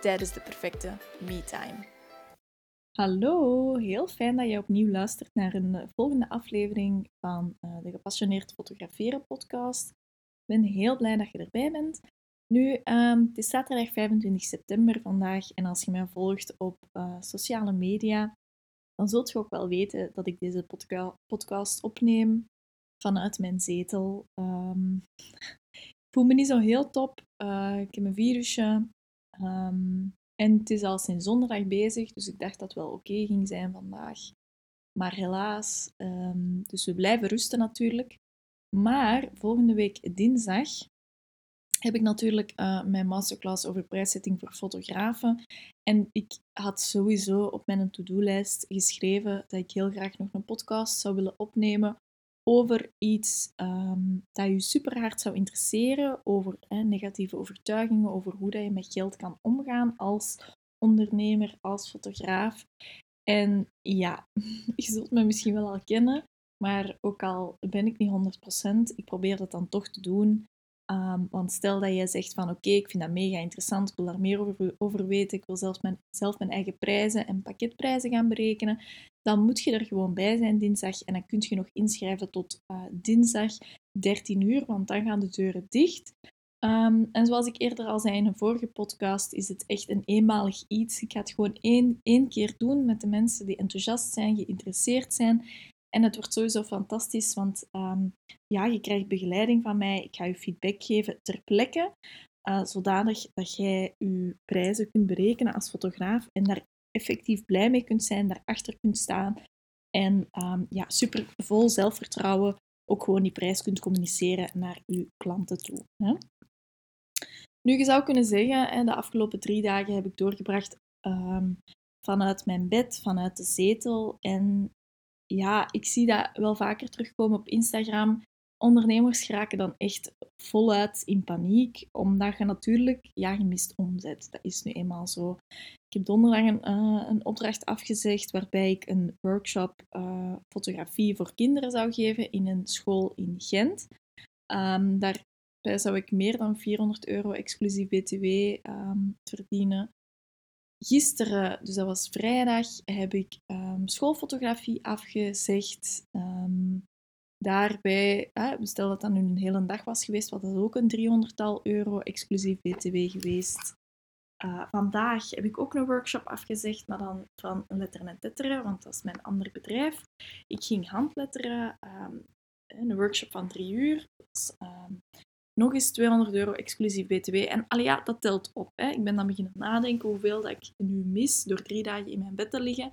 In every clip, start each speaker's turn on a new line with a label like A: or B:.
A: tijdens de perfecte me-time. Hallo, heel fijn dat je opnieuw luistert naar een eh, volgende aflevering van uh, de Gepassioneerd Fotograferen podcast. Ik ben heel blij dat je erbij bent. Nu, um, het is zaterdag 25 september vandaag en als je mij volgt op uh, sociale media, dan zult je ook wel weten dat ik deze podca podcast opneem vanuit mijn zetel. Um, ik voel me niet zo heel top. Ik heb een virusje. Um, en het is al sinds zondag bezig, dus ik dacht dat het wel oké ging zijn vandaag. Maar helaas, um, dus we blijven rusten natuurlijk. Maar volgende week dinsdag heb ik natuurlijk uh, mijn masterclass over prijszetting voor fotografen. En ik had sowieso op mijn to-do-lijst geschreven dat ik heel graag nog een podcast zou willen opnemen over iets um, dat je super hard zou interesseren, over negatieve overtuigingen, over hoe dat je met geld kan omgaan als ondernemer, als fotograaf. En ja, je zult me misschien wel al kennen, maar ook al ben ik niet 100%, ik probeer dat dan toch te doen. Um, want stel dat jij zegt van oké, ik vind dat mega interessant, ik wil daar meer over, over weten, ik wil zelfs mijn, zelf mijn eigen prijzen en pakketprijzen gaan berekenen, dan moet je er gewoon bij zijn dinsdag en dan kun je nog inschrijven tot uh, dinsdag 13 uur, want dan gaan de deuren dicht. Um, en zoals ik eerder al zei in een vorige podcast, is het echt een eenmalig iets. Ik ga het gewoon één, één keer doen met de mensen die enthousiast zijn, geïnteresseerd zijn. En het wordt sowieso fantastisch, want um, ja, je krijgt begeleiding van mij. Ik ga je feedback geven ter plekke, uh, zodanig dat jij je prijzen kunt berekenen als fotograaf en daar effectief blij mee kunt zijn, daarachter kunt staan en um, ja, super vol zelfvertrouwen ook gewoon die prijs kunt communiceren naar uw klanten toe. Hè? Nu, je zou kunnen zeggen, de afgelopen drie dagen heb ik doorgebracht um, vanuit mijn bed, vanuit de zetel. En ja, ik zie dat wel vaker terugkomen op Instagram. Ondernemers geraken dan echt voluit in paniek, omdat je natuurlijk, ja, je mist omzet. Dat is nu eenmaal zo. Ik heb donderdag een, uh, een opdracht afgezegd waarbij ik een workshop uh, fotografie voor kinderen zou geven in een school in Gent. Um, daarbij zou ik meer dan 400 euro exclusief BTW um, verdienen. Gisteren, dus dat was vrijdag, heb ik um, schoolfotografie afgezegd. Um, daarbij, stel dat dat nu een hele dag was geweest, was dat ook een 300-tal euro exclusief BTW geweest. Uh, vandaag heb ik ook een workshop afgezegd, maar dan van letteren en tetteren, want dat is mijn ander bedrijf. Ik ging handletteren, um, een workshop van drie uur. Dus, nog eens 200 euro exclusief BTW. En allee, ja, dat telt op. Hè. Ik ben dan beginnen nadenken hoeveel dat ik nu mis door drie dagen in mijn bed te liggen.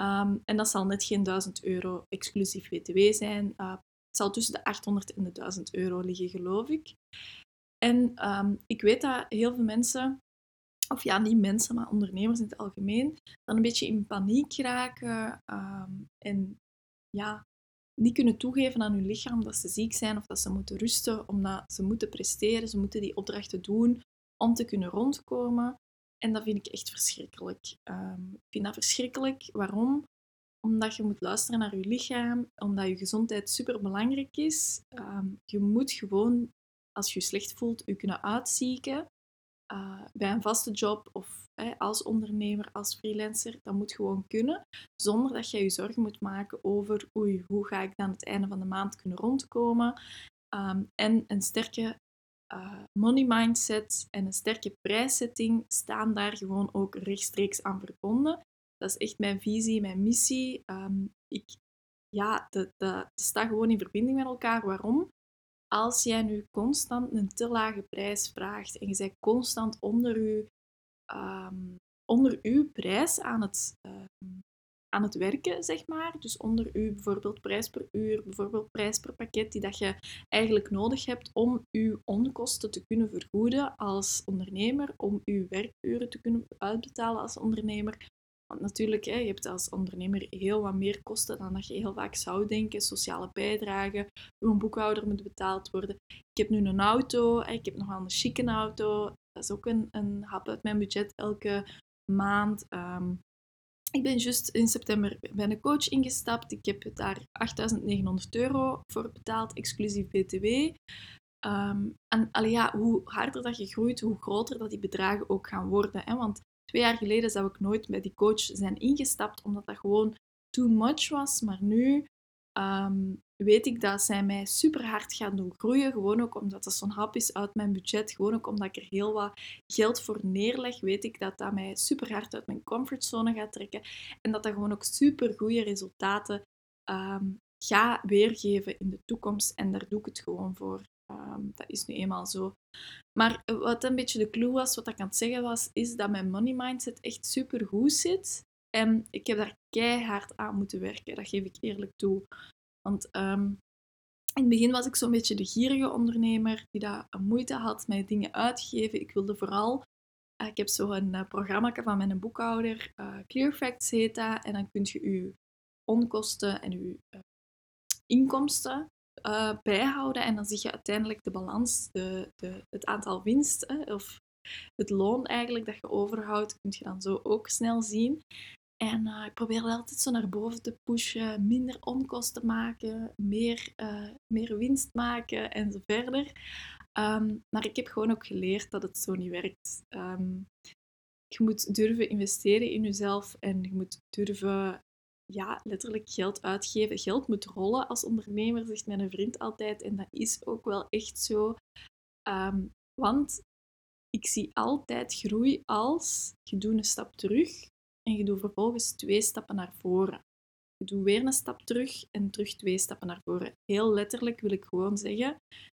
A: Um, en dat zal net geen 1000 euro exclusief BTW zijn. Uh, het zal tussen de 800 en de 1000 euro liggen, geloof ik. En um, ik weet dat heel veel mensen, of ja, niet mensen, maar ondernemers in het algemeen, dan een beetje in paniek raken. En ja, niet kunnen toegeven aan hun lichaam dat ze ziek zijn of dat ze moeten rusten, omdat ze moeten presteren, ze moeten die opdrachten doen om te kunnen rondkomen. En dat vind ik echt verschrikkelijk. Um, ik vind dat verschrikkelijk. Waarom? Omdat je moet luisteren naar je lichaam, omdat je gezondheid super belangrijk is. Um, je moet gewoon, als je je slecht voelt, je kunnen uitzieken. Uh, bij een vaste job of als ondernemer, als freelancer, dat moet gewoon kunnen, zonder dat je je zorgen moet maken over oei, hoe ga ik dan het einde van de maand kunnen rondkomen. Um, en een sterke uh, money mindset en een sterke prijszetting staan daar gewoon ook rechtstreeks aan verbonden. Dat is echt mijn visie, mijn missie. Um, ik, ja, dat, staat gewoon in verbinding met elkaar. Waarom? Als jij nu constant een te lage prijs vraagt en je bent constant onder je um, onder uw prijs aan het, uh, aan het werken, zeg maar. Dus onder u bijvoorbeeld prijs per uur, bijvoorbeeld prijs per pakket, die dat je eigenlijk nodig hebt om uw onkosten te kunnen vergoeden als ondernemer, om uw werkuren te kunnen uitbetalen als ondernemer. Want natuurlijk, je hebt als ondernemer heel wat meer kosten dan dat je heel vaak zou denken. Sociale bijdragen, uw boekhouder moet betaald worden. Ik heb nu een auto, ik heb nog wel een chique auto. Dat is ook een, een hap uit mijn budget elke maand. Ehm, ik ben juist in september bij een coach ingestapt. Ik heb daar 8.900 euro voor betaald, exclusief BTW. Um, en allee, ja, hoe harder dat je groeit, hoe groter dat die bedragen ook gaan worden. Hè? Want twee jaar geleden zou ik nooit bij die coach zijn ingestapt, omdat dat gewoon too much was. Maar nu ehm, weet ik dat zij mij super hard gaan doen groeien. Gewoon ook omdat dat zo'n hap is uit mijn budget. Gewoon ook omdat ik er heel wat geld voor neerleg. Weet ik dat dat mij super hard uit mijn comfortzone gaat trekken. En dat dat gewoon ook super goede resultaten um, gaat weergeven in de toekomst. En daar doe ik het gewoon voor. Ehm, dat is nu eenmaal zo. Maar wat een beetje de clue was, wat ik aan het zeggen was, is dat mijn money mindset echt super goed zit. En ik heb daar keihard aan moeten werken, dat geef ik eerlijk toe. Want ehm, in het begin was ik zo'n beetje de gierige ondernemer die daar moeite had met dingen uitgeven. Ik wilde vooral, uh, ik heb zo een uh, programma van mijn boekhouder, uh, Clear Facts heet dat, en dan kun je je onkosten en je inkomsten bijhouden en dan zie je uiteindelijk de balans, de, de, het aantal winst of het loon eigenlijk dat je overhoudt, kun je dan zo ook snel zien. En uh, ik probeer altijd zo naar boven te pushen, minder onkosten maken, meer, uh, meer winst maken en zo verder. Um, maar ik heb gewoon ook geleerd dat het zo niet werkt. Um, je moet durven investeren in jezelf en je moet durven ja, letterlijk geld uitgeven. Geld moet rollen als ondernemer, zegt mijn vriend altijd. En dat is ook wel echt zo. Um, want ik zie altijd groei als je doet een stap terug en je doet vervolgens twee stappen naar voren. Je doet weer een stap terug en terug twee stappen naar voren. Heel letterlijk wil ik gewoon zeggen,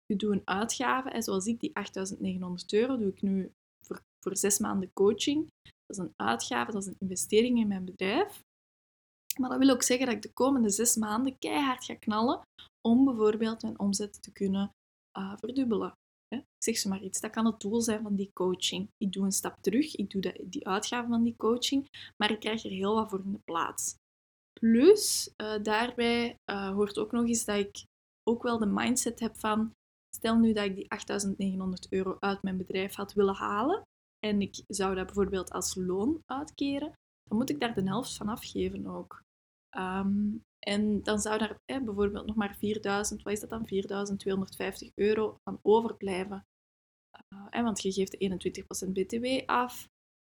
A: je doet een uitgave, en zoals ik die 8.900 euro doe ik nu voor, zes maanden coaching. Dat is een uitgave, dat is een investering in mijn bedrijf. Maar dat wil ook zeggen dat ik de komende zes maanden keihard ga knallen om bijvoorbeeld mijn omzet te kunnen uh, verdubbelen. Zeg ze maar iets. Dat kan het doel zijn van die coaching. Ik doe een stap terug, ik doe die uitgave van die coaching, maar ik krijg er heel wat voor in de plaats. Plus, uh, daarbij uh, hoort ook nog eens dat ik ook wel de mindset heb van, stel nu dat ik die 8.900 euro uit mijn bedrijf had willen halen en ik zou dat bijvoorbeeld als loon uitkeren, dan moet ik daar de helft van afgeven ook. Um, en dan zou daar bijvoorbeeld nog maar 4000, wat is dat dan? 4250 euro van overblijven. Uh, want je geeft 21% BTW af.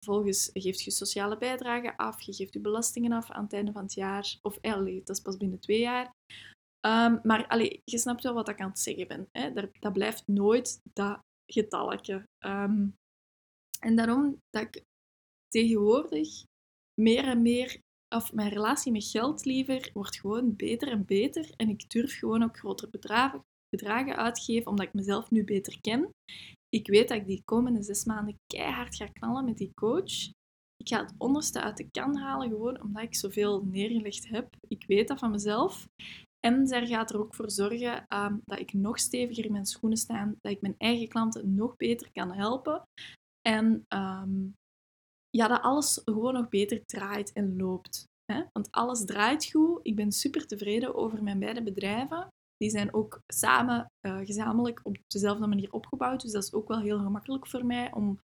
A: Vervolgens geeft je sociale bijdrage af. Je geeft je belastingen af aan het einde van het jaar. Of dat is pas binnen twee jaar. Um, maar allee, je snapt wel wat ik aan het zeggen ben. Hè? Dat, blijft nooit dat getalletje. Um, en daarom dat ik tegenwoordig meer en meer of mijn relatie met geld liever wordt gewoon beter en beter. En ik durf gewoon ook grotere bedragen, bedragen uitgeven, omdat ik mezelf nu beter ken. Ik weet dat ik die komende zes maanden keihard ga knallen met die coach. Ik ga het onderste uit de kan halen, gewoon omdat ik zoveel neergelegd heb. Ik weet dat van mezelf. En zij gaat er ook voor zorgen um, dat ik nog steviger in mijn schoenen sta, dat ik mijn eigen klanten nog beter kan helpen. En um, ja, dat alles gewoon nog beter draait en loopt. Hè? Want alles draait goed. Ik ben super tevreden over mijn beide bedrijven. Die zijn ook samen, uh, gezamenlijk, op dezelfde manier opgebouwd. Dus dat is ook wel heel gemakkelijk voor mij om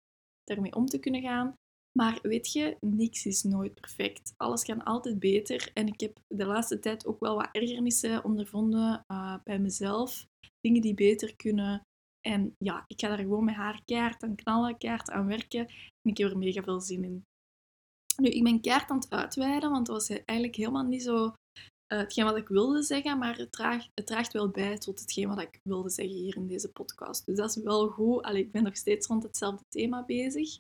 A: daarmee om te kunnen gaan. Maar weet je, niks is nooit perfect. Alles kan altijd beter. En ik heb de laatste tijd ook wel wat ergernissen ondervonden uh, bij mezelf. Dingen die beter kunnen. En ja, ik ga daar gewoon met haar keihard aan knallen, keihard aan werken. En ik heb er mega veel zin in. Nu, ik ben keihard aan het uitweiden, want dat was eigenlijk helemaal niet zo uh, hetgeen wat ik wilde zeggen, maar het draagt, het draagt wel bij tot hetgeen wat ik wilde zeggen hier in deze podcast. Dus dat is wel goed. Allee, ik ben nog steeds rond hetzelfde thema bezig.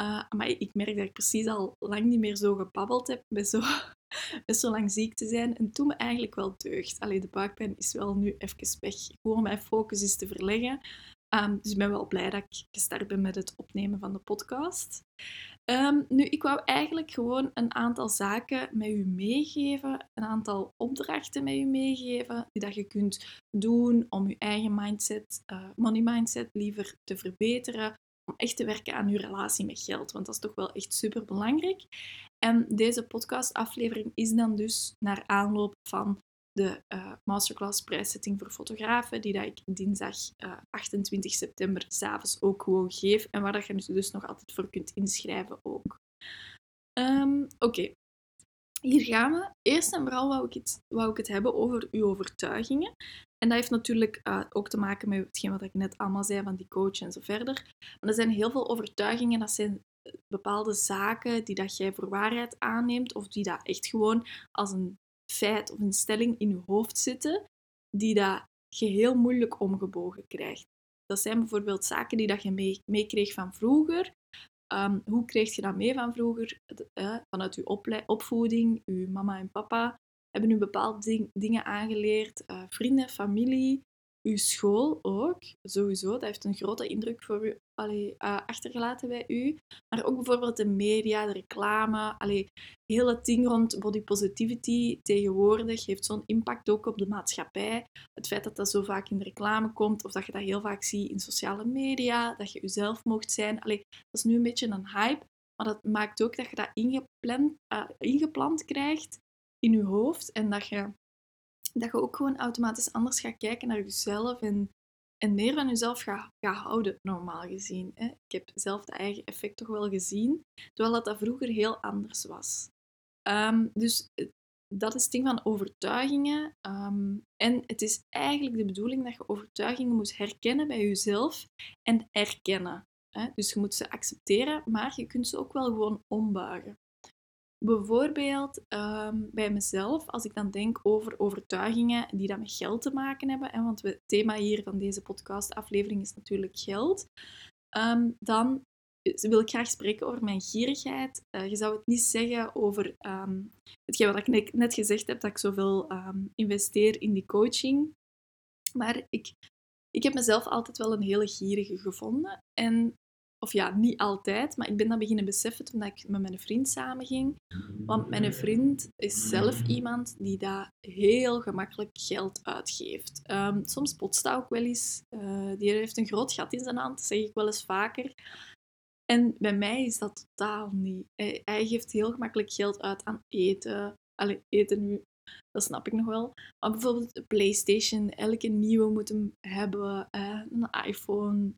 A: Uh, maar ik merk dat ik precies al lang niet meer zo gebabbeld heb met zo, met zo lang ziek te zijn. En toen me eigenlijk wel deugd. Allee, de buikpijn is wel nu even weg. Gewoon mijn focus is te verleggen. Ehm, dus ik ben wel blij dat ik gestart ben met het opnemen van de podcast. Ehm, nu, ik wou eigenlijk gewoon een aantal zaken met u meegeven, een aantal opdrachten met u meegeven, die dat je kunt doen om je eigen mindset, uh, money mindset, liever te verbeteren, om echt te werken aan uw relatie met geld, want dat is toch wel echt super belangrijk. En deze podcastaflevering is dan dus naar aanloop van de uh, masterclass prijszetting voor fotografen, die dat ik dinsdag uh, eh, 28 september s'avonds ook gewoon geef en waar dat je dus nog altijd voor kunt inschrijven ook. Um, Oké, hier gaan we. Eerst en vooral wou ik, het, wou ik het hebben over uw overtuigingen. En dat heeft natuurlijk uh, ook te maken met hetgeen wat ik net allemaal zei van die coach en zo verder. Maar er zijn heel veel overtuigingen, dat zijn bepaalde zaken die dat jij voor waarheid aanneemt of die dat echt gewoon als een feit of een stelling in je hoofd zitten, die dat je heel moeilijk omgebogen krijgt. Dat zijn bijvoorbeeld zaken die dat je meekreeg van vroeger. Um, hoe kreeg je dat mee van vroeger? Uh, vanuit je opvoeding, je mama en papa hebben u bepaalde dingen aangeleerd. Uh, vrienden, familie, uw school ook, sowieso. Dat heeft een grote indruk voor u uh, achtergelaten bij u. Maar ook bijvoorbeeld de media, de reclame. Allee, heel ding rond body positivity tegenwoordig heeft zo'n impact ook op de maatschappij. Het feit dat dat zo vaak in de reclame komt, of dat je dat heel vaak ziet in sociale media, dat je jezelf mocht zijn. Dat is nu een beetje een hype. Maar dat maakt ook dat je dat ingepland, uh, ingeplant krijgt in je hoofd. En dat je dat je ook gewoon automatisch anders gaat kijken naar jezelf en, en meer van jezelf gaat, gaat houden, normaal gezien. Hè. Ik heb zelf dat eigen effect toch wel gezien, terwijl dat, dat vroeger heel anders was. Um, dus eh, dat is het ding van overtuigingen. Um, en het is eigenlijk de bedoeling dat je overtuigingen moet herkennen bij jezelf en erkennen. Hè. Dus je moet ze accepteren, maar je kunt ze ook wel gewoon ombuigen. Bijvoorbeeld ehm, bij mezelf, als ik dan denk over overtuigingen die dat met geld te maken hebben, hè, want het thema hier van deze podcastaflevering is natuurlijk geld, um, dan wil ik graag spreken over mijn gierigheid. Uh, je zou het niet zeggen over um, hetgeen wat ik net gezegd heb, dat ik zoveel investeer in die coaching. Maar ik, ik heb mezelf altijd wel een hele gierige gevonden. En of ja, niet altijd, maar ik ben dat beginnen beseffen toen ik met mijn vriend samenging. Want mijn vriend is zelf iemand die daar heel gemakkelijk geld uitgeeft. Um, soms potst ook wel eens. Uh, die heeft een groot gat in zijn hand, zeg ik wel eens vaker. En bij mij is dat totaal niet. Hij, geeft heel gemakkelijk geld uit aan eten. Allee, eten nu, dat snap ik nog wel. Maar bijvoorbeeld de PlayStation, elke nieuwe moet hem hebben. Een iPhone,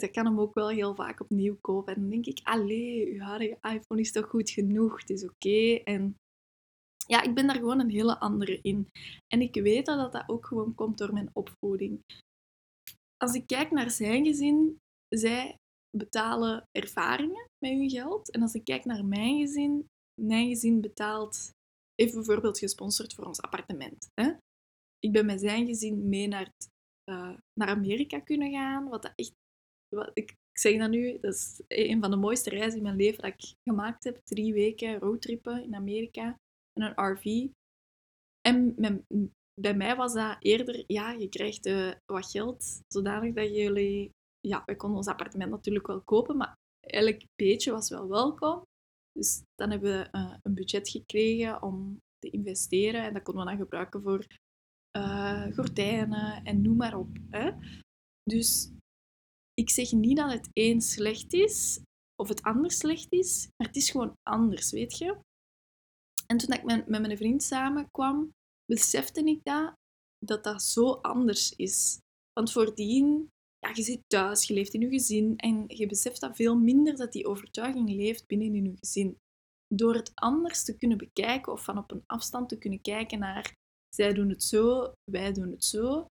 A: dat kan hem ook wel heel vaak opnieuw kopen. En dan denk ik, allee, uw huidige iPhone is toch goed genoeg, het is oké. En ja, ik ben daar gewoon een hele andere in. En ik weet dat dat ook gewoon komt door mijn opvoeding. Als ik kijk naar zijn gezin, zij betalen ervaringen met hun geld. En als ik kijk naar mijn gezin, mijn gezin betaalt, heeft bijvoorbeeld gesponsord voor ons appartement. Hè? Ik ben met zijn gezin mee naar, uh, naar Amerika kunnen gaan, wat dat echt ik, zeg dat nu, dat is een van de mooiste reizen in mijn leven dat ik gemaakt heb. Drie weken roadtrippen in Amerika in een RV. En bij mij was dat eerder, ja, je krijgt uh, wat geld, zodanig dat jullie... Ja, we konden ons appartement natuurlijk wel kopen, maar elk beetje was wel welkom. Dus dan hebben we uh, een budget gekregen om te investeren en dat konden we dan gebruiken voor uh, gordijnen en noem maar op. Hè. Dus ik zeg niet dat het een slecht is of het ander slecht is, maar het is gewoon anders, weet je. En toen ik met, mijn vriend samenkwam, besefte ik dat, dat dat zo anders is. Want voordien, ja, je zit thuis, je leeft in je gezin en je beseft dat veel minder dat die overtuiging leeft binnen in je gezin. Door het anders te kunnen bekijken of van op een afstand te kunnen kijken naar zij doen het zo, wij doen het zo,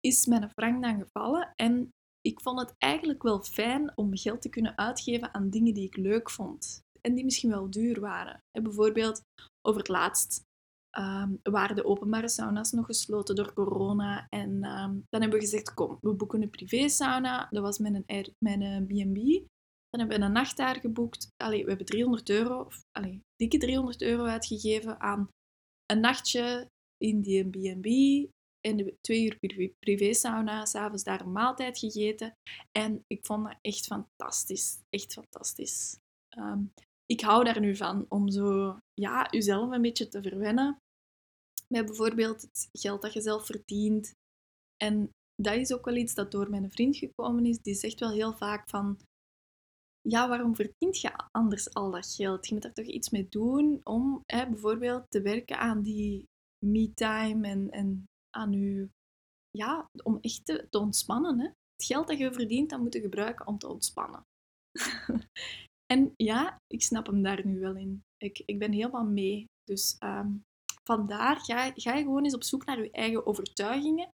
A: is mijn frank dan gevallen en ik vond het eigenlijk wel fijn om geld te kunnen uitgeven aan dingen die ik leuk vond. En die misschien wel duur waren. En bijvoorbeeld, over het laatst um, waren de openbare sauna's nog gesloten door corona. En um, dan hebben we gezegd, kom, we boeken een privé sauna. Dat was mijn B&B. Dan hebben we een nacht daar geboekt. Allee, we hebben 300 euro, of allee, dikke 300 euro uitgegeven aan een nachtje in die B&B en de twee uur privé, privé sauna, s'avonds daar een maaltijd gegeten. En ik vond dat echt fantastisch. Echt fantastisch. Ehm, ik hou daar nu van om zo, ja, jezelf een beetje te verwennen. Met bijvoorbeeld het geld dat je zelf verdient. En dat is ook wel iets dat door mijn vriend gekomen is. Die zegt wel heel vaak van, ja, waarom verdient je anders al dat geld? Je moet daar toch iets mee doen om hè, bijvoorbeeld te werken aan die me-time en, en aan je, ja, om echt te, ontspannen. Hè? Het geld dat je verdient, dat moet je gebruiken om te ontspannen. en ja, ik snap hem daar nu wel in. Ik, ik ben helemaal mee. Dus um, vandaar ga, ga je gewoon eens op zoek naar je eigen overtuigingen.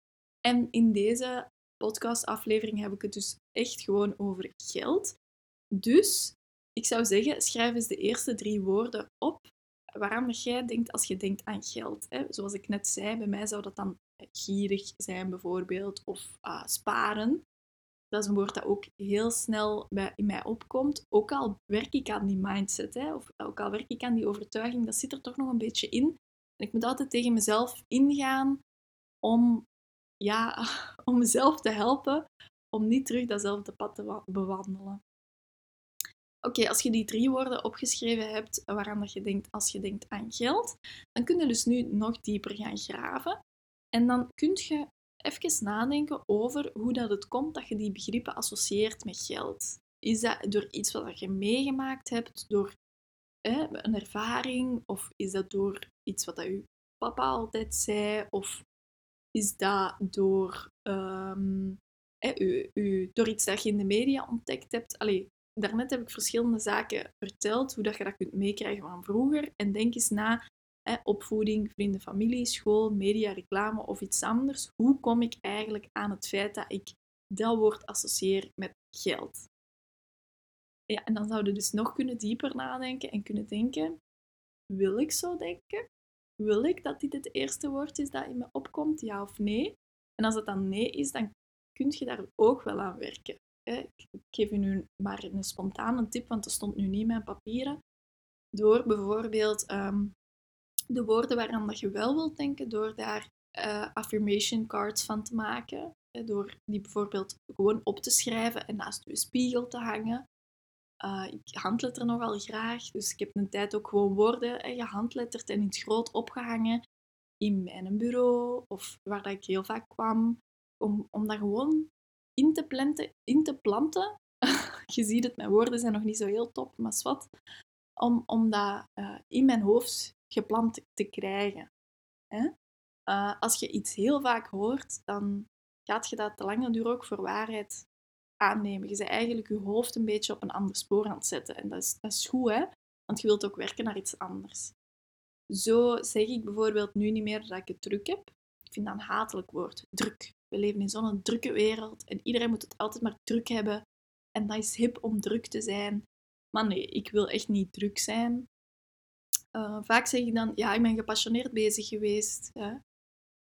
A: En in deze podcastaflevering heb ik het dus echt gewoon over geld. Dus ik zou zeggen, schrijf eens de eerste drie woorden op waarom jij denkt als je denkt aan geld. Hè? Zoals ik net zei, bij mij zou dat dan gierig zijn bijvoorbeeld, of uh, sparen. Dat is een woord dat ook heel snel bij, in mij opkomt. Ook al werk ik aan die mindset, hè, of ook al werk ik aan die overtuiging, dat zit er toch nog een beetje in. En ik moet altijd tegen mezelf ingaan om, ja, om mezelf te helpen om niet terug datzelfde pad te bewandelen. Oké, als je die drie woorden opgeschreven hebt waaraan dat je denkt als je denkt aan geld, dan kun je dus nu nog dieper gaan graven. En dan kun je even nadenken over hoe dat het komt dat je die begrippen associeert met geld. Is dat door iets wat je meegemaakt hebt, door hè, een ervaring, of is dat door iets wat dat je papa altijd zei, of is dat door, um, hè, u, u, door iets dat je in de media ontdekt hebt? Allee, daarnet heb ik verschillende zaken verteld, hoe dat je dat kunt meekrijgen van vroeger. En denk eens na, hè, opvoeding, vrienden, familie, school, media, reclame of iets anders. Hoe kom ik eigenlijk aan het feit dat ik dat woord associeer met geld? Ja, en dan zouden we dus nog kunnen dieper nadenken en kunnen denken, wil ik zo denken? Wil ik dat dit het eerste woord is dat in me opkomt, ja of nee? En als het dan nee is, dan kun je daar ook wel aan werken ik geef je nu maar een spontane tip, want dat stond nu niet in mijn papieren. Door bijvoorbeeld ehm, de woorden waaraan dat je wel wilt denken, door daar uh, affirmation cards van te maken. door die bijvoorbeeld gewoon op te schrijven en naast je spiegel te hangen. Uh, ik handletter nogal graag, dus ik heb een tijd ook gewoon woorden uh, gehandletterd en in het groot opgehangen in mijn bureau of waar dat ik heel vaak kwam. Om, om dat gewoon in te planten. In te planten. je ziet het, mijn woorden zijn nog niet zo heel top, maar wat. Om, om dat uh, in mijn hoofd geplant te krijgen. Hè? Uh, als je iets heel vaak hoort, dan gaat je dat te lange duur ook voor waarheid aannemen. Je bent eigenlijk je hoofd een beetje op een ander spoor aan het zetten. En dat is, dat is goed, hè? want je wilt ook werken naar iets anders. Zo zeg ik bijvoorbeeld nu niet meer dat ik het druk heb. Ik vind dat een hatelijk woord, druk. We leven in zo'n drukke wereld en iedereen moet het altijd maar druk hebben. En dat is hip om druk te zijn. Maar nee, ik wil echt niet druk zijn. Uh, vaak zeg ik dan, ja, ik ben gepassioneerd bezig geweest. Hè?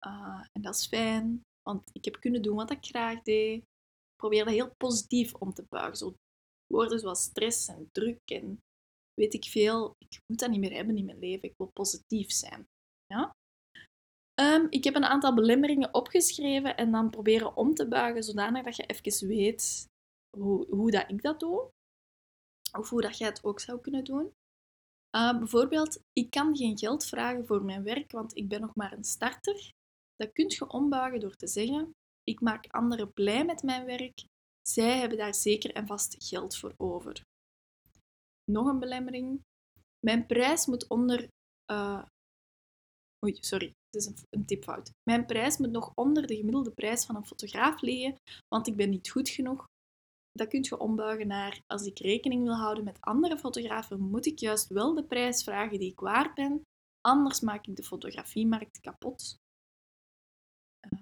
A: Uh, en dat is fijn, want ik heb kunnen doen wat ik graag deed. Ik probeer dat heel positief om te buigen. Zo woorden zoals stress en druk en weet ik veel. Ik moet dat niet meer hebben in mijn leven. Ik wil positief zijn. Ja? Um, ik heb een aantal belemmeringen opgeschreven en dan proberen om te buigen zodanig dat je even weet hoe, hoe dat ik dat doe. Of hoe dat jij het ook zou kunnen doen. Uh, bijvoorbeeld, ik kan geen geld vragen voor mijn werk, want ik ben nog maar een starter. Dat kun je ombuigen door te zeggen, ik maak anderen blij met mijn werk. Zij hebben daar zeker en vast geld voor over. Nog een belemmering. Mijn prijs moet onder uh, Oei, sorry, het is een, een tipfout. Mijn prijs moet nog onder de gemiddelde prijs van een fotograaf liggen, want ik ben niet goed genoeg. Dat kun je ombuigen naar als ik rekening wil houden met andere fotografen, moet ik juist wel de prijs vragen die ik waard ben, anders maak ik de fotografiemarkt kapot. Eh,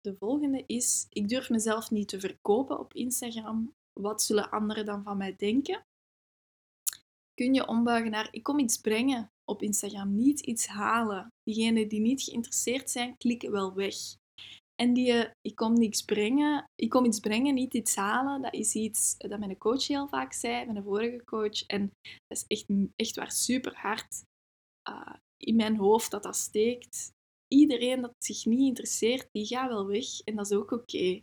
A: de volgende is: ik durf mezelf niet te verkopen op Instagram. Wat zullen anderen dan van mij denken? Kun je ombuigen naar: ik kom iets brengen, op Instagram niet iets halen. Diegenen die niet geïnteresseerd zijn, klikken wel weg. En die, eh, ik kom niks brengen, ik kom iets brengen, niet iets halen, dat is iets dat mijn coach heel vaak zei, mijn vorige coach. En dat is echt, echt waar super hard uh, in mijn hoofd dat dat steekt. iedereen dat zich niet interesseert, die gaat wel weg. En dat is ook oké.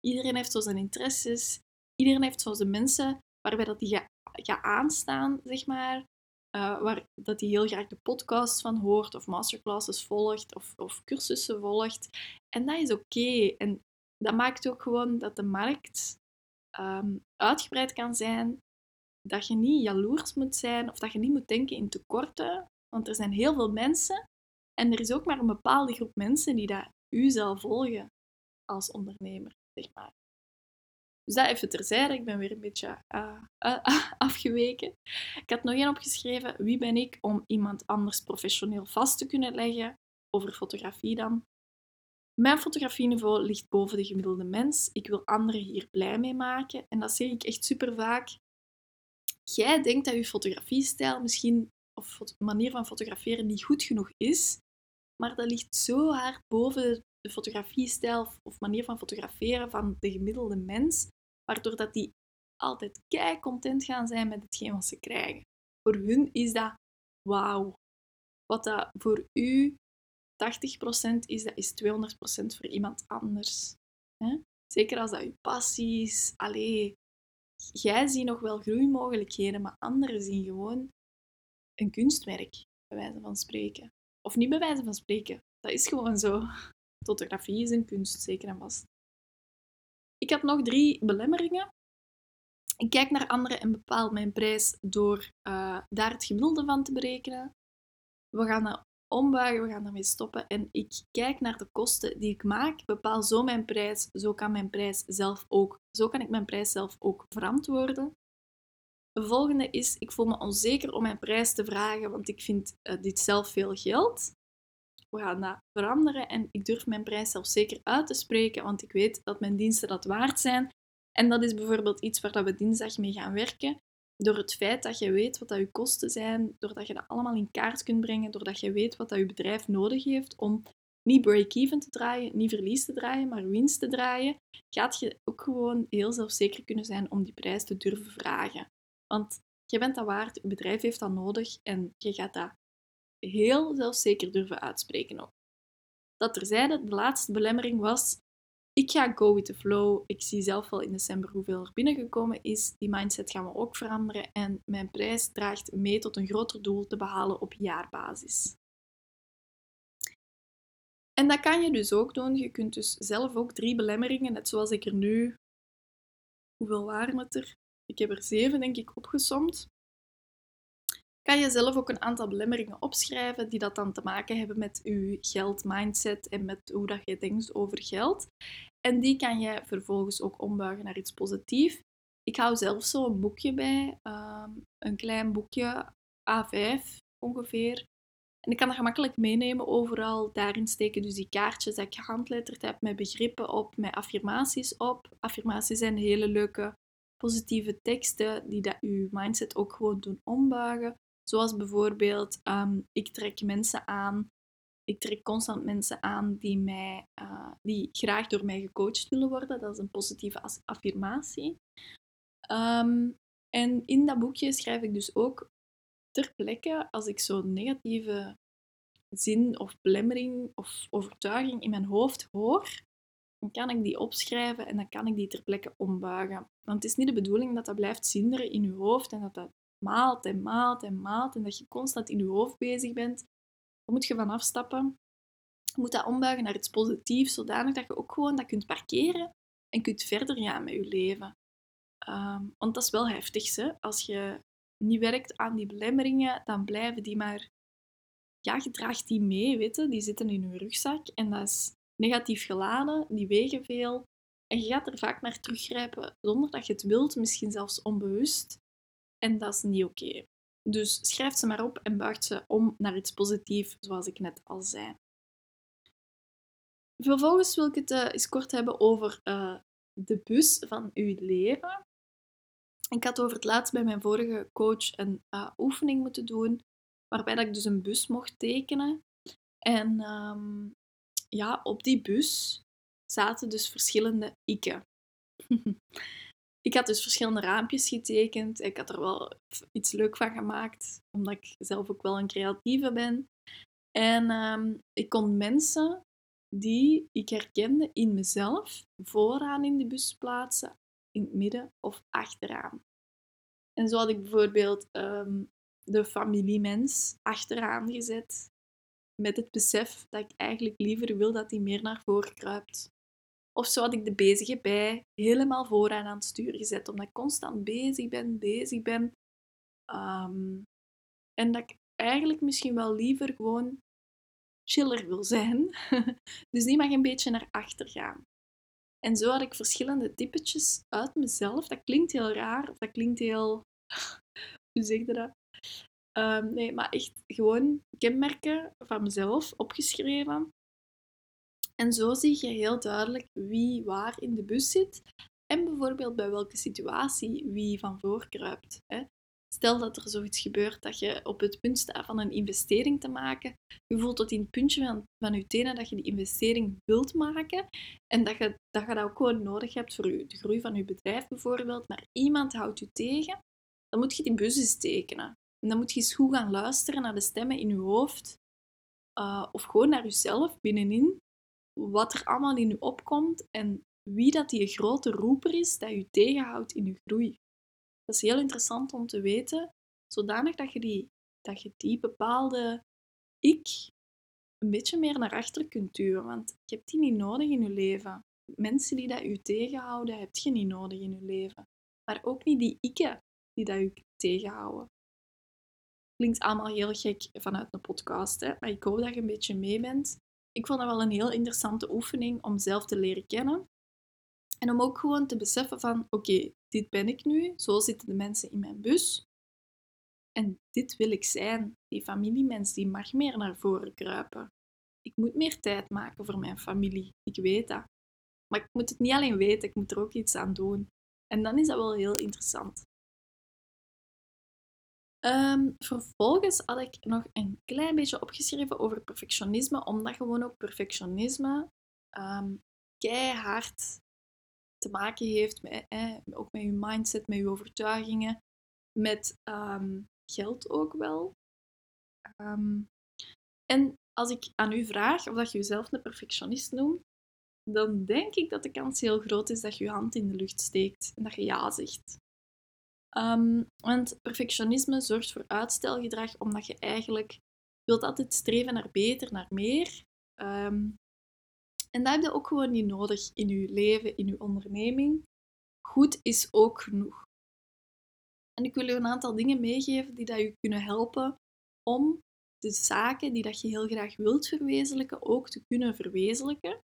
A: Iedereen heeft zo zijn interesses. Iedereen heeft zo zijn mensen waarbij dat die gaat ga aanstaan, zeg maar. Uh, waar dat hij heel graag de podcast van hoort, of masterclasses volgt, of, of cursussen volgt. En dat is oké. En dat maakt ook gewoon dat de markt um, uitgebreid kan zijn. Dat je niet jaloers moet zijn, of dat je niet moet denken in tekorten. Want er zijn heel veel mensen. En er is ook maar een bepaalde groep mensen die dat u zal volgen als ondernemer, zeg maar. Dus dat even terzijde. Ik ben weer een beetje uh, uh, afgeweken. Ik had nog één opgeschreven. Wie ben ik om iemand anders professioneel vast te kunnen leggen? Over fotografie dan. Mijn fotografieniveau ligt boven de gemiddelde mens. Ik wil anderen hier blij mee maken. En dat zeg ik echt super vaak. Jij denkt dat je fotografiestijl misschien, of manier van fotograferen, niet goed genoeg is. Maar dat ligt zo hard boven de fotografiestijl of manier van fotograferen van de gemiddelde mens, waardoor dat die altijd kei content gaan zijn met hetgeen wat ze krijgen. Voor hun is dat wauw. Wat dat voor u 80% is, dat is 200% voor iemand anders. Zeker als dat je passie is. Allee, jij ziet nog wel groeimogelijkheden, maar anderen zien gewoon een kunstwerk, bij wijze van spreken. Of niet bij wijze van spreken. Dat is gewoon zo. Fotografie is een kunst, zeker en vast. Ik had nog drie belemmeringen. Ik kijk naar anderen en bepaal mijn prijs door uh, daar het gemiddelde van te berekenen. We gaan dat ombuigen, we gaan daarmee stoppen. En ik kijk naar de kosten die ik maak, bepaal zo mijn prijs. Zo kan mijn prijs zelf ook. Zo kan ik mijn prijs zelf ook verantwoorden. De volgende is, ik voel me onzeker om mijn prijs te vragen, want ik vind uh, dit zelf veel geld we gaan dat veranderen en ik durf mijn prijs zelf zeker uit te spreken, want ik weet dat mijn diensten dat waard zijn. En dat is bijvoorbeeld iets waar we dinsdag mee gaan werken. Door het feit dat je weet wat dat je kosten zijn, doordat je dat allemaal in kaart kunt brengen, doordat je weet wat dat je bedrijf nodig heeft om niet break-even te draaien, niet verlies te draaien, maar winst te draaien, gaat je ook gewoon heel zelfzeker kunnen zijn om die prijs te durven vragen. Want je bent dat waard, je bedrijf heeft dat nodig en je gaat dat heel zelfzeker durven uitspreken ook. Dat terzijde, de laatste belemmering was, ik ga go with the flow. Ik zie zelf wel in december hoeveel er binnengekomen is. Die mindset gaan we ook veranderen en mijn prijs draagt mee tot een groter doel te behalen op jaarbasis. En dat kan je dus ook doen. Je kunt dus zelf ook drie belemmeringen, net zoals ik er nu. Hoeveel waren het er? Ik heb er zeven, denk ik, opgesomd kan je zelf ook een aantal belemmeringen opschrijven die dat dan te maken hebben met je geldmindset en met hoe dat je denkt over geld. En die kan je vervolgens ook ombuigen naar iets positiefs. Ik hou zelf zo een boekje bij, ehm, een klein boekje, A5 ongeveer. En ik kan dat gemakkelijk meenemen overal. Daarin steken dus die kaartjes dat ik gehandletterd heb met begrippen op, met affirmaties op. Affirmaties zijn hele leuke positieve teksten die dat je mindset ook gewoon doen ombuigen. Zoals bijvoorbeeld, um, ik trek mensen aan, ik trek constant mensen aan die, mij, uh, die graag door mij gecoacht willen worden. Dat is een positieve affirmatie. Um, en in dat boekje schrijf ik dus ook ter plekke, als ik zo'n negatieve zin of belemmering of overtuiging in mijn hoofd hoor, dan kan ik die opschrijven en dan kan ik die ter plekke ombuigen. Want het is niet de bedoeling dat dat blijft zinderen in je hoofd en dat dat maalt en maalt en maalt en dat je constant in je hoofd bezig bent, dan moet je van afstappen. Je moet dat ombuigen naar iets positiefs, zodanig dat je ook gewoon dat kunt parkeren en kunt verder gaan met je leven. Ehm, want dat is wel heftig, hè? als je niet werkt aan die belemmeringen, dan blijven die maar... Ja, je draagt die mee, weet je? die zitten in je rugzak en dat is negatief geladen, die wegen veel. En je gaat er vaak naar teruggrijpen zonder dat je het wilt, misschien zelfs onbewust. En dat is niet oké. Dus schrijf ze maar op en buigt ze om naar iets positiefs, zoals ik net al zei. Vervolgens wil ik het uh, eens kort hebben over uh, de bus van uw leven. Ik had over het laatst bij mijn vorige coach een uh, oefening moeten doen, waarbij dat ik dus een bus mocht tekenen. En um, ja, op die bus zaten dus verschillende ikken. Ik had dus verschillende raampjes getekend. Ik had er wel iets leuk van gemaakt, omdat ik zelf ook wel een creatieve ben. En ehm, ik kon mensen die ik herkende in mezelf vooraan in de bus plaatsen, in het midden of achteraan. En zo had ik bijvoorbeeld um, de familiemens achteraan gezet, met het besef dat ik eigenlijk liever wil dat hij meer naar voren kruipt. Of zo had ik de bezige bij helemaal vooraan aan het stuur gezet, omdat ik constant bezig ben, bezig ben. Um, en dat ik eigenlijk misschien wel liever gewoon chiller wil zijn. dus die mag een beetje naar achter gaan. En zo had ik verschillende typetjes uit mezelf. Dat klinkt heel raar, of dat klinkt heel. Hoe zeg je dat? Um, nee, maar echt gewoon kenmerken van mezelf opgeschreven. En zo zie je heel duidelijk wie waar in de bus zit en bijvoorbeeld bij welke situatie wie van voor kruipt. Stel dat er zoiets gebeurt dat je op het punt staat van een investering te maken. Je voelt tot in het puntje van, van je tenen dat je die investering wilt maken. En dat je, dat je ook gewoon nodig hebt voor de groei van je bedrijf bijvoorbeeld. Maar iemand houdt je tegen. Dan moet je die bus eens tekenen. En dan moet je eens goed gaan luisteren naar de stemmen in je hoofd. Uh, of gewoon naar jezelf binnenin. Wat er allemaal in je opkomt. En wie dat die grote roeper is dat je tegenhoudt in je groei. Dat is heel interessant om te weten, zodanig dat je die, dat je die bepaalde ik een beetje meer naar achter kunt duwen. Want je hebt die niet nodig in je leven. Mensen die dat je tegenhouden, heb je niet nodig in je leven. Maar ook niet die ikken die dat je tegenhouden. Klinkt allemaal heel gek vanuit een podcast, hè? maar ik hoop dat je een beetje mee bent. Ik vond dat wel een heel interessante oefening om zelf te leren kennen. En om ook gewoon te beseffen van, oké, dit ben ik nu, zo zitten de mensen in mijn bus. En dit wil ik zijn. Die familiemens, die mag meer naar voren kruipen. Ik moet meer tijd maken voor mijn familie. Ik weet dat. Maar ik moet het niet alleen weten, ik moet er ook iets aan doen. En dan is dat wel heel interessant. Um, vervolgens had ik nog een klein beetje opgeschreven over perfectionisme, omdat gewoon ook perfectionisme um, keihard te maken heeft met, ook met je mindset, met je overtuigingen, met um, geld ook wel. En als ik aan u vraag of dat je jezelf een perfectionist noemt, dan denk ik dat de kans heel groot is dat je je hand in de lucht steekt en dat je ja zegt. Um, want perfectionisme zorgt voor uitstelgedrag omdat je eigenlijk wilt altijd streven naar beter, naar meer. Um, en dat heb je ook gewoon niet nodig in je leven, in je onderneming. Goed is ook genoeg. En ik wil je een aantal dingen meegeven die dat je kunnen helpen om de zaken die dat je heel graag wilt verwezenlijken ook te kunnen verwezenlijken.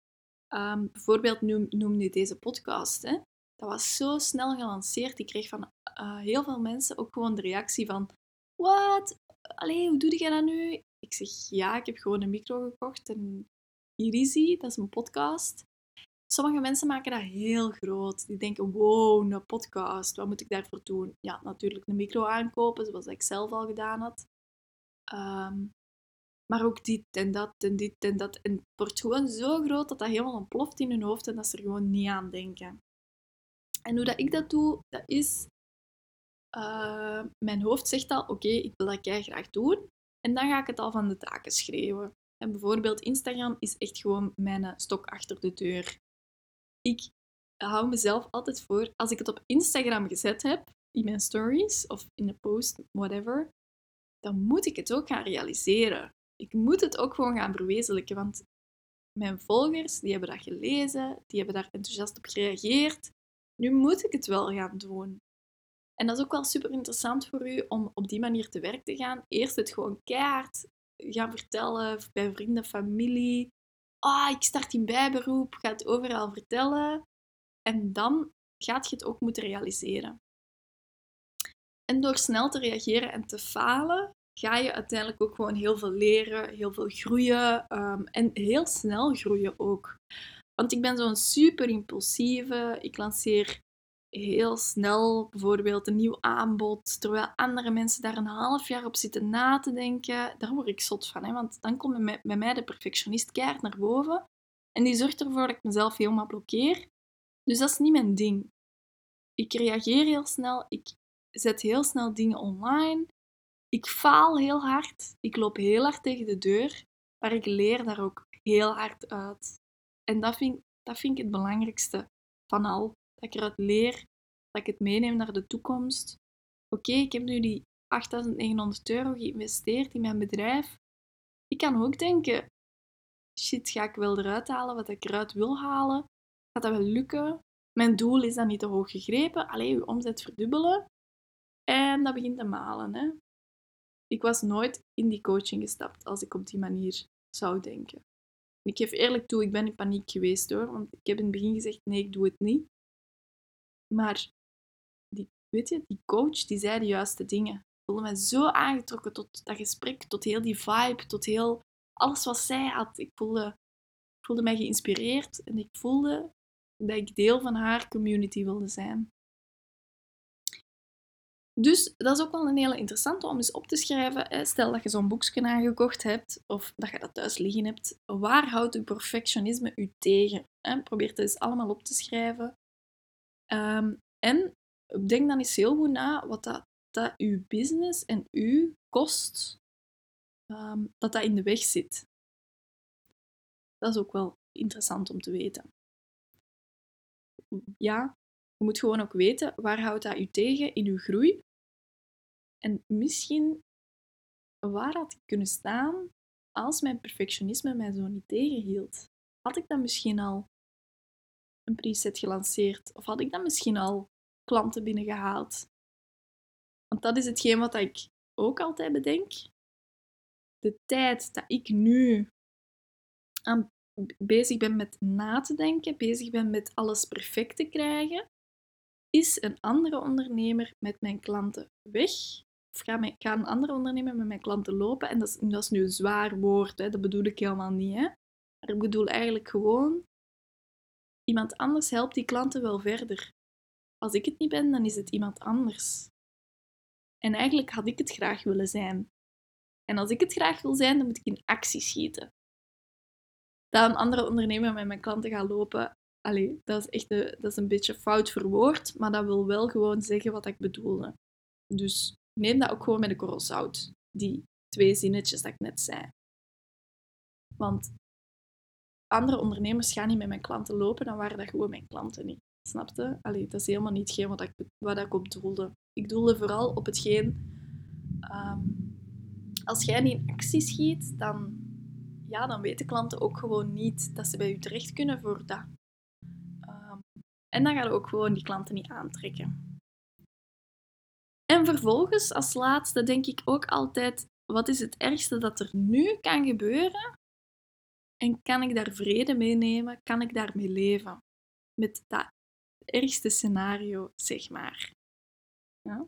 A: Um, bijvoorbeeld noem, noem nu deze podcast. Hè. Dat was zo snel gelanceerd. Ik kreeg van uh, heel veel mensen ook gewoon de reactie van... Wat? Allee, hoe doe je dat nu? Ik zeg, ja, ik heb gewoon een micro gekocht en Irizi, dat is een podcast. Sommige mensen maken dat heel groot. Die denken, wow, een podcast, wat moet ik daarvoor doen? Ja, natuurlijk een micro aankopen, zoals ik zelf al gedaan had. Um, maar ook dit en dat en dit en dat. En het wordt gewoon zo groot dat dat helemaal ontploft in hun hoofd en dat ze er gewoon niet aan denken. En hoe dat ik dat doe, dat is... Uh, mijn hoofd zegt al, oké, ik wil dat jij graag doen. En dan ga ik het al van de taken schreeuwen. En bijvoorbeeld Instagram is echt gewoon mijn stok achter de deur. Ik hou mezelf altijd voor, als ik het op Instagram gezet heb, in mijn stories of in een post, whatever, dan moet ik het ook gaan realiseren. Ik moet het ook gewoon gaan verwezenlijken, want mijn volgers, die hebben dat gelezen, die hebben daar enthousiast op gereageerd. Nu moet ik het wel gaan doen. En dat is ook wel super interessant voor u om op die manier te werk te gaan. Eerst het gewoon keihard gaan vertellen bij vrienden, familie. Ah, oh, ik start in bijberoep, ga het overal vertellen. En dan gaat je het ook moeten realiseren. En door snel te reageren en te falen, ga je uiteindelijk ook gewoon heel veel leren, heel veel groeien um, en heel snel groeien ook. Want ik ben zo'n super impulsieve. Ik lanceer heel snel bijvoorbeeld een nieuw aanbod, terwijl andere mensen daar een half jaar op zitten na te denken, daar word ik zot van. Hè? Want dan komt bij mij de perfectionist keihard naar boven en die zorgt ervoor dat ik mezelf helemaal blokkeer. Dus dat is niet mijn ding. Ik reageer heel snel, ik zet heel snel dingen online, ik faal heel hard, ik loop heel hard tegen de deur, maar ik leer daar ook heel hard uit. En dat vind, dat vind ik het belangrijkste van al. Dat ik eruit leer, dat ik het meeneem naar de toekomst. Oké, ik heb nu die 8900 euro geïnvesteerd in mijn bedrijf. Ik kan ook denken, shit, ga ik wel eruit halen wat ik eruit wil halen? Gaat dat wel lukken? Mijn doel is dan niet te hoog gegrepen. Alleen je omzet verdubbelen. En dat begint te malen. Hè? Ik was nooit in die coaching gestapt als ik op die manier zou denken. Ik geef eerlijk toe, ik ben in paniek geweest hoor. Want ik heb in het begin gezegd, nee, ik doe het niet. Maar die, weet je, die coach die zei de juiste dingen. Ik voelde me zo aangetrokken tot dat gesprek, tot heel die vibe, tot heel alles wat zij had. Ik voelde, voelde mij geïnspireerd en ik voelde dat ik deel van haar community wilde zijn. Dus dat is ook wel een hele interessante om eens op te schrijven. Stel dat je zo'n boekje aangekocht hebt of dat je dat thuis liggen hebt. Waar houdt uw perfectionisme u tegen? Probeer het eens allemaal op te schrijven. Um, en denk dan eens heel goed na wat dat, dat uw business en u kost, um, dat dat in de weg zit. Dat is ook wel interessant om te weten. Ja, je moet gewoon ook weten waar houdt dat u tegen in uw groei. En misschien waar had ik kunnen staan als mijn perfectionisme mij zo niet tegenhield. Had ik dan misschien al een preset gelanceerd? Of had ik dan misschien al klanten binnengehaald? Want dat is hetgeen wat ik ook altijd bedenk. De tijd dat ik nu aan bezig ben met na te denken, bezig ben met alles perfect te krijgen, is een andere ondernemer met mijn klanten weg. Of ga, mijn, een andere ondernemer met mijn klanten lopen. En dat is, dat is nu een zwaar woord, hè? dat bedoel ik helemaal niet. Hè? Maar ik bedoel eigenlijk gewoon, iemand anders helpt die klanten wel verder. Als ik het niet ben, dan is het iemand anders. En eigenlijk had ik het graag willen zijn. En als ik het graag wil zijn, dan moet ik in actie schieten dat een andere ondernemer met mijn klanten gaat lopen. Allee, dat is echt een, dat is een beetje fout verwoord, maar dat wil wel gewoon zeggen wat ik bedoelde. Dus neem dat ook gewoon met een korrel zout. Die twee zinnetjes dat ik net zei. Want andere ondernemers gaan niet met mijn klanten lopen, dan waren dat gewoon mijn klanten niet. Snapte? Allee, dat is helemaal niet wat ik, wat ik op doelde. Ik doelde vooral op hetgeen... Um, als jij niet in actie schiet, dan ja, dan weten klanten ook gewoon niet dat ze bij u terecht kunnen voor dat. En dan gaan we ook gewoon die klanten niet aantrekken. En vervolgens, als laatste, denk ik ook altijd: wat is het ergste dat er nu kan gebeuren? En kan ik daar vrede mee nemen? Kan ik daarmee leven? Met dat ergste scenario, zeg maar. Ja?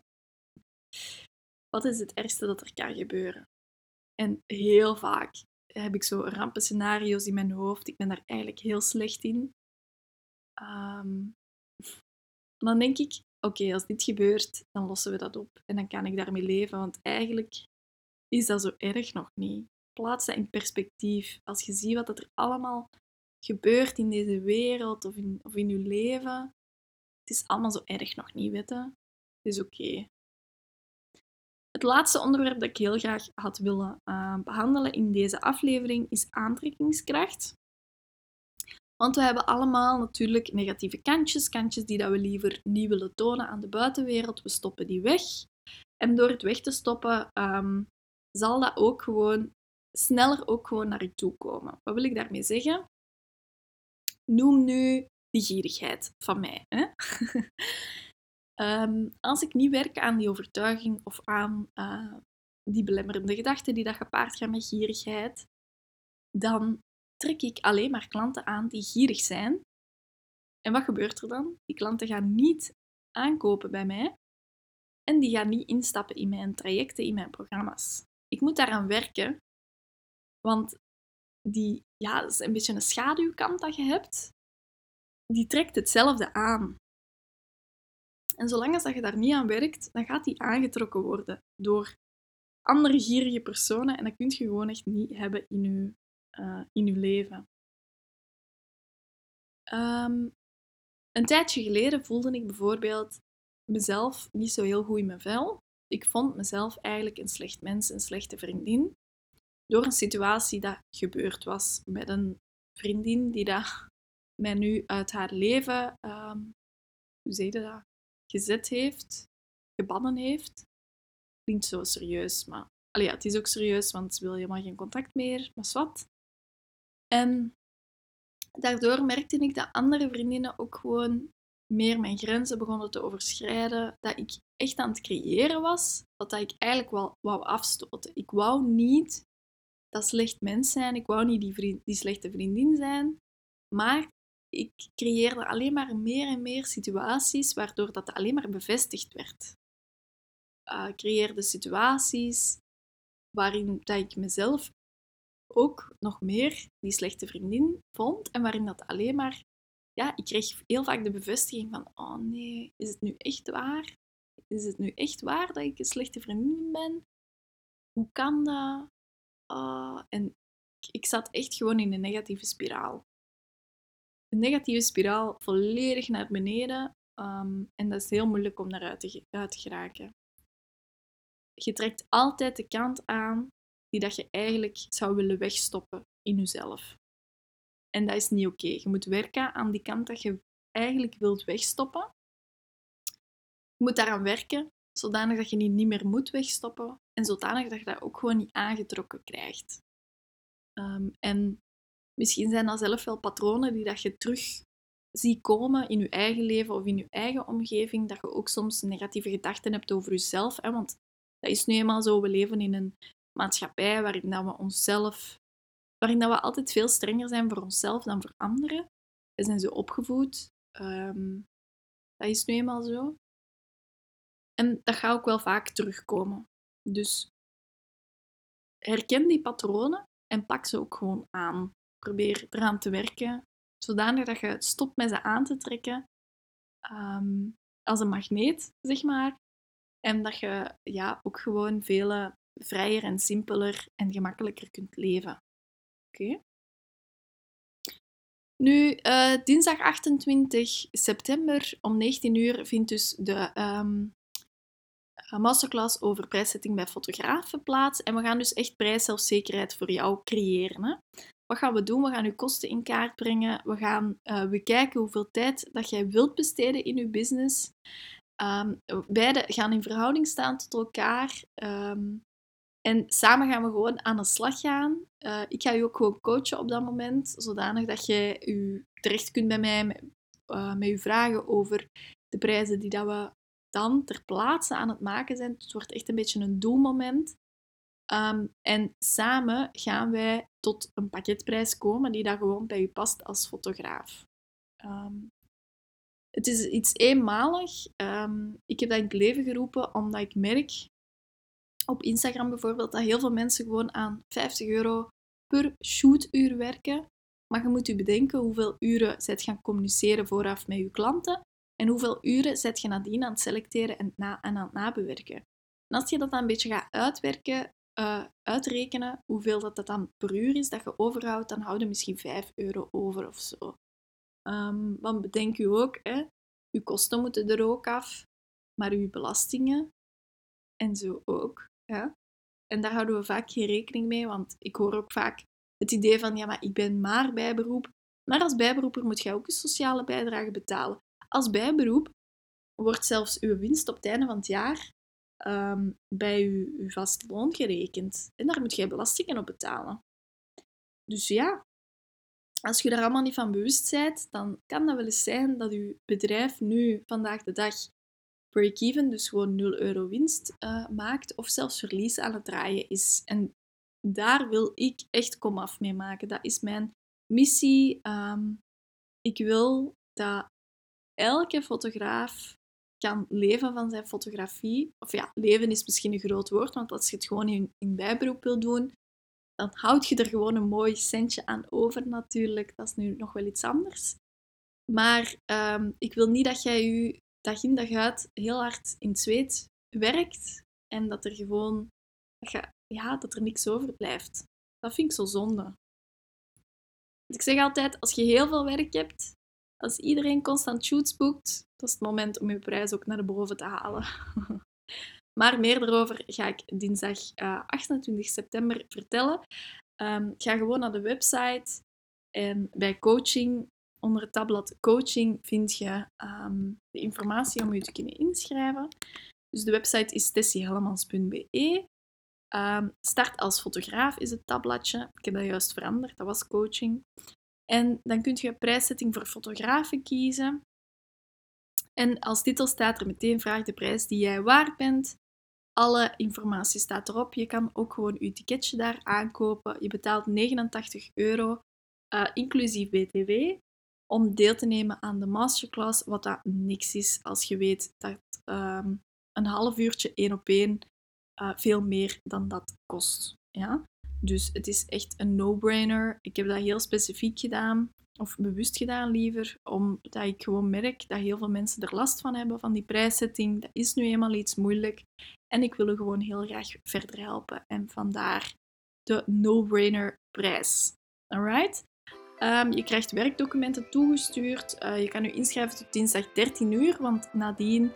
A: Wat is het ergste dat er kan gebeuren? En heel vaak heb ik zo rampenscenario's in mijn hoofd. Ik ben daar eigenlijk heel slecht in. Um, dan denk ik, oké, als dit gebeurt, dan lossen we dat op. En dan kan ik daarmee leven, want eigenlijk is dat zo erg nog niet. Plaats dat in perspectief. Als je ziet wat er allemaal gebeurt in deze wereld of in, of in je leven, het is allemaal zo erg nog niet, weten. Het is oké. Het laatste onderwerp dat ik heel graag had willen uh, behandelen in deze aflevering is aantrekkingskracht. Want we hebben allemaal natuurlijk negatieve kantjes, kantjes die dat we liever niet willen tonen aan de buitenwereld. We stoppen die weg. En door het weg te stoppen, um, zal dat ook gewoon sneller ook gewoon naar je toe komen. Wat wil ik daarmee zeggen? Noem nu die gierigheid van mij. Hè? Ehm, als ik niet werk aan die overtuiging of aan uh, die belemmerende gedachten die dat gepaard gaan met gierigheid, dan trek ik alleen maar klanten aan die gierig zijn. En wat gebeurt er dan? Die klanten gaan niet aankopen bij mij en die gaan niet instappen in mijn trajecten, in mijn programma's. Ik moet daaraan werken, want die, ja, dat is een beetje een schaduwkant dat je hebt. Die trekt hetzelfde aan. En zolang als dat je daar niet aan werkt, dan gaat die aangetrokken worden door andere gierige personen en dat kun je gewoon echt niet hebben in je, uh, in je leven. Um, een tijdje geleden voelde ik bijvoorbeeld mezelf niet zo heel goed in mijn vel. Ik vond mezelf eigenlijk een slecht mens, een slechte vriendin. door een situatie dat gebeurd was met een vriendin die dat mij nu uit haar leven, dat, gezet heeft, gebannen heeft. Klinkt zo serieus, maar allee, ja, het is ook serieus, want ze wil helemaal geen contact meer, maar wat. En daardoor merkte ik dat andere vriendinnen ook gewoon meer mijn grenzen begonnen te overschrijden. Dat ik echt aan het creëren was, dat, ik eigenlijk wel wou afstoten. Ik wou niet dat slecht mens zijn, ik wou niet die, die slechte vriendin zijn, maar ik creëerde alleen maar meer en meer situaties waardoor dat alleen maar bevestigd werd. Uh, ik creëerde situaties waarin dat ik mezelf ook nog meer die slechte vriendin vond en waarin dat alleen maar, ja, ik kreeg heel vaak de bevestiging van, oh nee, is het nu echt waar? Is het nu echt waar dat ik een slechte vriendin ben? Hoe kan dat? Uh, en ik zat echt gewoon in een negatieve spiraal. Een negatieve spiraal volledig naar beneden. Um, en dat is heel moeilijk om daaruit te, uit te geraken. Je trekt altijd de kant aan die dat je eigenlijk zou willen wegstoppen in jezelf. En dat is niet oké. Je moet werken aan die kant dat je eigenlijk wilt wegstoppen. Je moet daaraan werken, zodanig dat je die niet meer moet wegstoppen en zodanig dat je dat ook gewoon niet aangetrokken krijgt. Um, en misschien zijn dat zelf wel patronen die dat je terug ziet komen in je eigen leven of in je eigen omgeving, dat je ook soms negatieve gedachten hebt over jezelf. Hè? Want dat is nu eenmaal zo, we leven in een maatschappij waarin dat we onszelf, waarin dat we altijd veel strenger zijn voor onszelf dan voor anderen. We zijn zo opgevoed. Um, dat is nu eenmaal zo. En dat gaat ook wel vaak terugkomen. Dus herken die patronen en pak ze ook gewoon aan. Probeer eraan te werken, zodanig dat je stopt met ze aan te trekken um, als een magneet, zeg maar. En dat je ja, ook gewoon veel vrijer en simpeler en gemakkelijker kunt leven. Oké? Nu, uh, dinsdag 28 september om 19 uur vindt dus de um, masterclass over prijszetting bij fotografen plaats. En we gaan dus echt prijszelfzekerheid voor jou creëren. Hè? Wat gaan we doen? We gaan je kosten in kaart brengen. We gaan uh, bekijken hoeveel tijd dat jij wilt besteden in je business. Um, beide gaan in verhouding staan tot elkaar. Um, en samen gaan we gewoon aan de slag gaan. Uh, ik ga je ook gewoon coachen op dat moment, zodanig dat je je terecht kunt bij mij met, uh, met je vragen over de prijzen die dat we dan ter plaatse aan het maken zijn. Het wordt echt een beetje een doelmoment. Um, en samen gaan wij tot een pakketprijs komen die dat gewoon bij je past als fotograaf. Um, het is iets eenmalig. Um, ik heb dat in het leven geroepen omdat ik merk op Instagram bijvoorbeeld dat heel veel mensen gewoon aan 50 euro per shootuur werken. Maar je moet je bedenken hoeveel uren zet gaan communiceren vooraf met je klanten en hoeveel uren zet je nadien aan het selecteren en, na, en aan het nabewerken. En als je dat dan een beetje gaat uitwerken, uh, uitrekenen hoeveel dat, dat dan per uur is dat je overhoudt, dan houden misschien 5 euro over of zo. Um, want bedenk u ook, hè, uw kosten moeten er ook af, maar uw belastingen en zo ook. Ja? En daar houden we vaak geen rekening mee, want ik hoor ook vaak het idee van, ja, maar ik ben maar bijberoep. Maar als bijberoeper moet je ook een sociale bijdrage betalen. Als bijberoep wordt zelfs uw winst op het einde van het jaar um, bij uw, uw vast loon gerekend. En daar moet jij belastingen op betalen. Dus ja, als je daar allemaal niet van bewust bent, dan kan dat wel eens zijn dat uw bedrijf nu vandaag de dag break-even, dus gewoon 0 euro winst uh, maakt, of zelfs verlies aan het draaien is. En daar wil ik echt komaf mee maken. Dat is mijn missie. Um, ik wil dat elke fotograaf kan leven van zijn fotografie. Of ja, leven is misschien een groot woord, want als je het gewoon in, bijberoep wil doen, dan houd je er gewoon een mooi centje aan over natuurlijk. Dat is nu nog wel iets anders. Maar um, ik wil niet dat jij je dag in dag uit heel hard in het zweet werkt en dat er gewoon dat, je, ja, dat er niks overblijft. Dat vind ik zo zonde. ik zeg altijd, als je heel veel werk hebt, als iedereen constant shoots boekt, dat is het moment om je prijs ook naar boven te halen. Maar meer daarover ga ik dinsdag 28 september vertellen. Um, ga gewoon naar de website en bij coaching, onder het tabblad coaching, vind je um, de informatie om je te kunnen inschrijven. Dus de website is tessiehellemans.be. Um, start als fotograaf is het tabbladje. Ik heb dat juist veranderd, dat was coaching. En dan kun je prijszetting voor fotografen kiezen. En als titel staat er meteen vraag de prijs die jij waard bent. Alle informatie staat erop. Je kan ook gewoon je ticketje daar aankopen. Je betaalt 89 euro, uh, inclusief BTW, om deel te nemen aan de masterclass, wat dat niks is als je weet dat um, een half uurtje één op één uh, veel meer dan dat kost. Ja? Dus het is echt een no-brainer. Ik heb dat heel specifiek gedaan, of bewust gedaan liever, omdat ik gewoon merk dat heel veel mensen er last van hebben, van die prijszetting. Dat is nu eenmaal iets moeilijk. En ik wil gewoon heel graag verder helpen. En vandaar de no-brainer prijs. Alright? Um, je krijgt werkdocumenten toegestuurd. Uh, je kan je inschrijven tot dinsdag 13 uur, want nadien,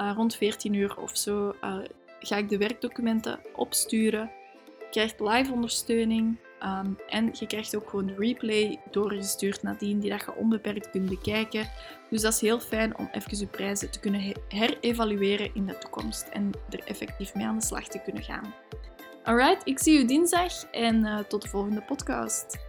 A: uh, rond 14 uur of zo, uh, ga ik de werkdocumenten opsturen. Je krijgt live ondersteuning um, en je krijgt ook gewoon de replay doorgestuurd nadien, die dat je onbeperkt kunt bekijken. Dus dat is heel fijn om even je prijzen te kunnen herevalueren in de toekomst en er effectief mee aan de slag te kunnen gaan. Alright, ik zie u dinsdag en tot de volgende podcast.